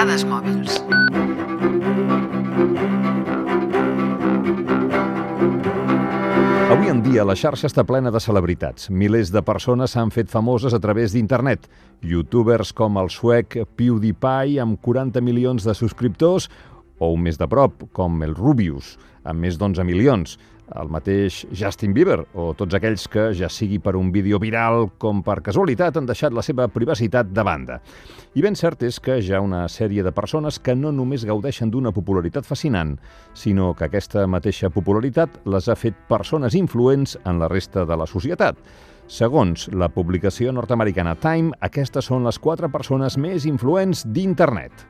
Dades mòbils. Avui en dia la xarxa està plena de celebritats. Milers de persones s'han fet famoses a través d'internet. Youtubers com el suec PewDiePie amb 40 milions de subscriptors o un més de prop, com el Rubius, amb més d'11 milions el mateix Justin Bieber o tots aquells que, ja sigui per un vídeo viral com per casualitat, han deixat la seva privacitat de banda. I ben cert és que hi ha una sèrie de persones que no només gaudeixen d'una popularitat fascinant, sinó que aquesta mateixa popularitat les ha fet persones influents en la resta de la societat. Segons la publicació nord-americana Time, aquestes són les quatre persones més influents d'internet.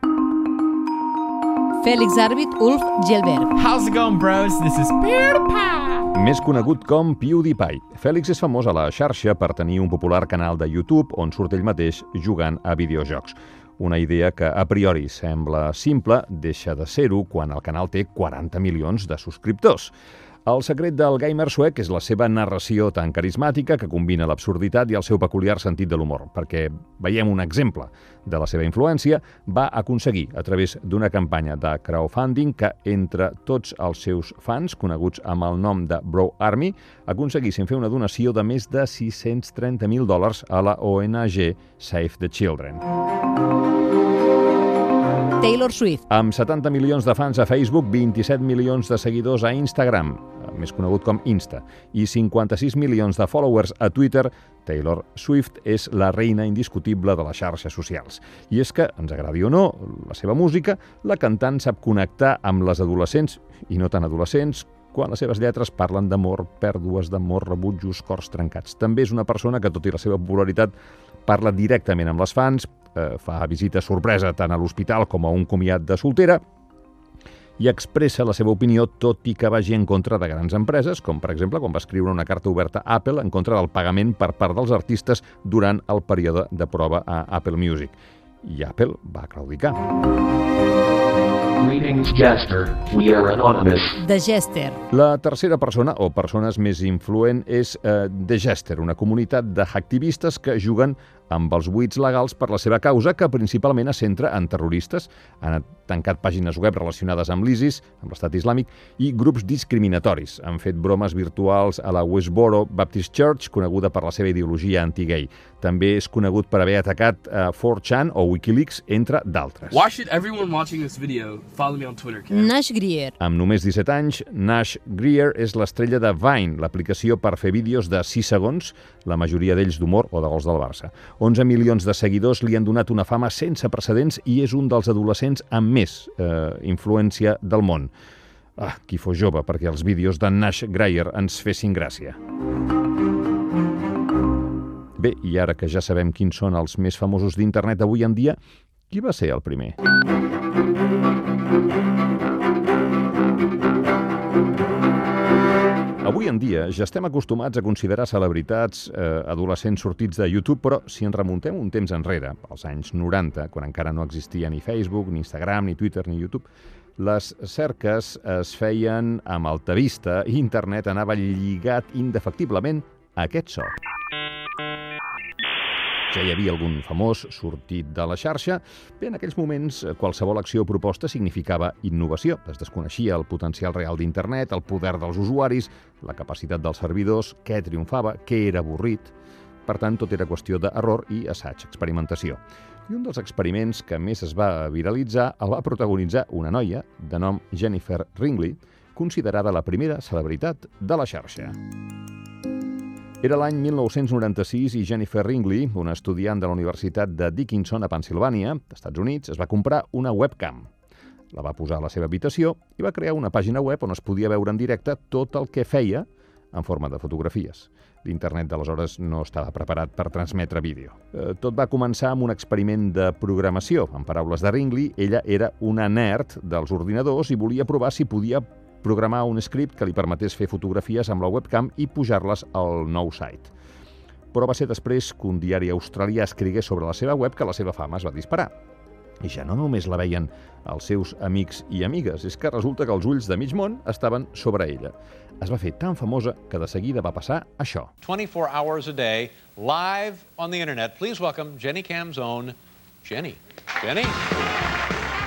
Félix Arbit Ulf Gelberg. How's it going, bros? This is PewDiePie. Més conegut com PewDiePie. Fèlix és famós a la xarxa per tenir un popular canal de YouTube on surt ell mateix jugant a videojocs. Una idea que a priori sembla simple deixa de ser-ho quan el canal té 40 milions de subscriptors. El secret del gamer suec és la seva narració tan carismàtica que combina l'absurditat i el seu peculiar sentit de l'humor, perquè veiem un exemple de la seva influència, va aconseguir, a través d'una campanya de crowdfunding que entre tots els seus fans, coneguts amb el nom de Bro Army, aconseguissin fer una donació de més de 630.000 dòlars a la ONG Save the Children. Taylor Swift. Amb 70 milions de fans a Facebook, 27 milions de seguidors a Instagram, més conegut com Insta, i 56 milions de followers a Twitter, Taylor Swift és la reina indiscutible de les xarxes socials. I és que, ens agradi o no, la seva música, la cantant sap connectar amb les adolescents, i no tan adolescents, quan les seves lletres parlen d'amor, pèrdues d'amor, rebutjos, cors trencats. També és una persona que, tot i la seva popularitat, parla directament amb les fans, eh, fa visita sorpresa tant a l'hospital com a un comiat de soltera i expressa la seva opinió tot i que vagi en contra de grans empreses, com per exemple quan va escriure una carta oberta a Apple en contra del pagament per part dels artistes durant el període de prova a Apple Music. I Apple va claudicar. Greetings, Jester. We are anonymous. The Jester. La tercera persona, o persones més influent, és eh, The Jester, una comunitat d'activistes que juguen amb els buits legals per la seva causa, que principalment es centra en terroristes. Han tancat pàgines web relacionades amb l'ISIS, amb l'estat islàmic, i grups discriminatoris. Han fet bromes virtuals a la Westboro Baptist Church, coneguda per la seva ideologia anti-gay. També és conegut per haver atacat eh, 4chan o Wikileaks, entre d'altres. Why should everyone watching this video follow me on Twitter, Cam? Nash Grier. Amb només 17 anys, Nash Grier és l'estrella de Vine, l'aplicació per fer vídeos de 6 segons, la majoria d'ells d'humor o de gols del Barça. 11 milions de seguidors li han donat una fama sense precedents i és un dels adolescents amb més eh, influència del món. Ah, qui fos jove perquè els vídeos de Nash Grier ens fessin gràcia. Bé, i ara que ja sabem quins són els més famosos d'internet avui en dia, qui va ser el primer? Avui en dia ja estem acostumats a considerar celebritats eh, adolescents sortits de YouTube, però si ens remuntem un temps enrere, als anys 90, quan encara no existia ni Facebook, ni Instagram, ni Twitter, ni YouTube, les cerques es feien amb altavista i internet anava lligat indefectiblement a aquest so. Ja hi havia algun famós sortit de la xarxa. Bé, en aquells moments, eh, qualsevol acció o proposta significava innovació. Es desconeixia el potencial real d'internet, el poder dels usuaris, la capacitat dels servidors, què triomfava, què era avorrit. Per tant, tot era qüestió d'error i assaig, experimentació. I un dels experiments que més es va viralitzar el va protagonitzar una noia de nom Jennifer Ringley, considerada la primera celebritat de la xarxa. Era l'any 1996 i Jennifer Ringley, una estudiant de la Universitat de Dickinson a Pensilvània, Estats Units, es va comprar una webcam. La va posar a la seva habitació i va crear una pàgina web on es podia veure en directe tot el que feia en forma de fotografies. L'internet d'aleshores no estava preparat per transmetre vídeo. Eh, tot va començar amb un experiment de programació. En paraules de Ringley, ella era una nerd dels ordinadors i volia provar si podia programar un script que li permetés fer fotografies amb la webcam i pujar-les al nou site. Però va ser després que un diari australià escrigués sobre la seva web que la seva fama es va disparar. I ja no només la veien els seus amics i amigues, és que resulta que els ulls de mig món estaven sobre ella. Es va fer tan famosa que de seguida va passar això. 24 hours a day, live on the internet. Please welcome Jenny Cam's own Jenny. Jenny?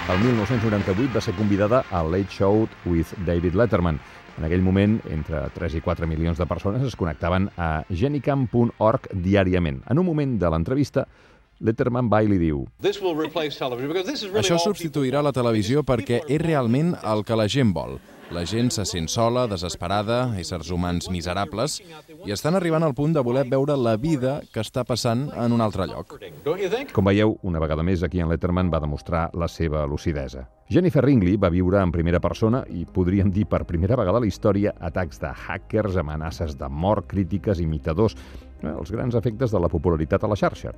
El 1998 va ser convidada a Late Show with David Letterman. En aquell moment, entre 3 i 4 milions de persones es connectaven a genicam.org diàriament. En un moment de l'entrevista, Letterman va i li diu Això substituirà la televisió perquè és realment el que la gent vol. La gent se sent sola, desesperada, éssers humans miserables, i estan arribant al punt de voler veure la vida que està passant en un altre lloc. Com veieu, una vegada més aquí en Letterman va demostrar la seva lucidesa. Jennifer Ringley va viure en primera persona i podríem dir per primera vegada a la història atacs de hackers, amenaces de mort, crítiques, imitadors, eh, els grans efectes de la popularitat a la xarxa.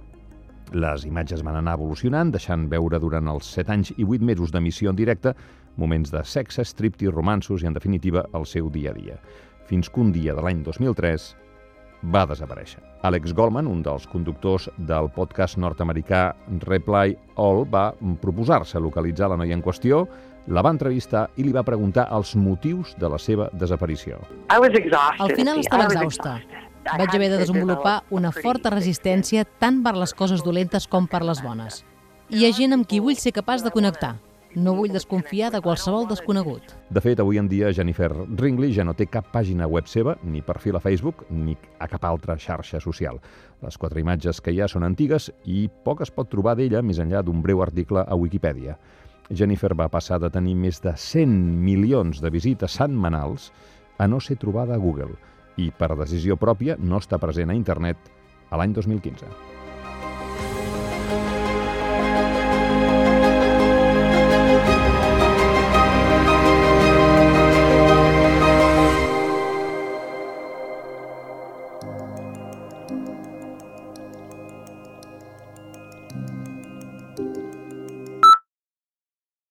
Les imatges van anar evolucionant, deixant veure durant els 7 anys i 8 mesos d'emissió en directe moments de sexe, striptease, romansos i, en definitiva, el seu dia a dia. Fins que un dia de l'any 2003 va desaparèixer. Alex Goldman, un dels conductors del podcast nord-americà Reply All, va proposar-se localitzar la noia en qüestió, la va entrevistar i li va preguntar els motius de la seva desaparició. Al final estava exhausta. Vaig haver de desenvolupar una forta resistència tant per les coses dolentes com per les bones. Hi ha gent amb qui vull ser capaç de connectar. No vull desconfiar de qualsevol desconegut. De fet, avui en dia Jennifer Ringley ja no té cap pàgina web seva, ni perfil a Facebook, ni a cap altra xarxa social. Les quatre imatges que hi ha són antigues i poc es pot trobar d'ella més enllà d'un breu article a Wikipedia. Jennifer va passar de tenir més de 100 milions de visites setmanals a no ser trobada a Google i, per decisió pròpia, no està present a internet a l'any 2015.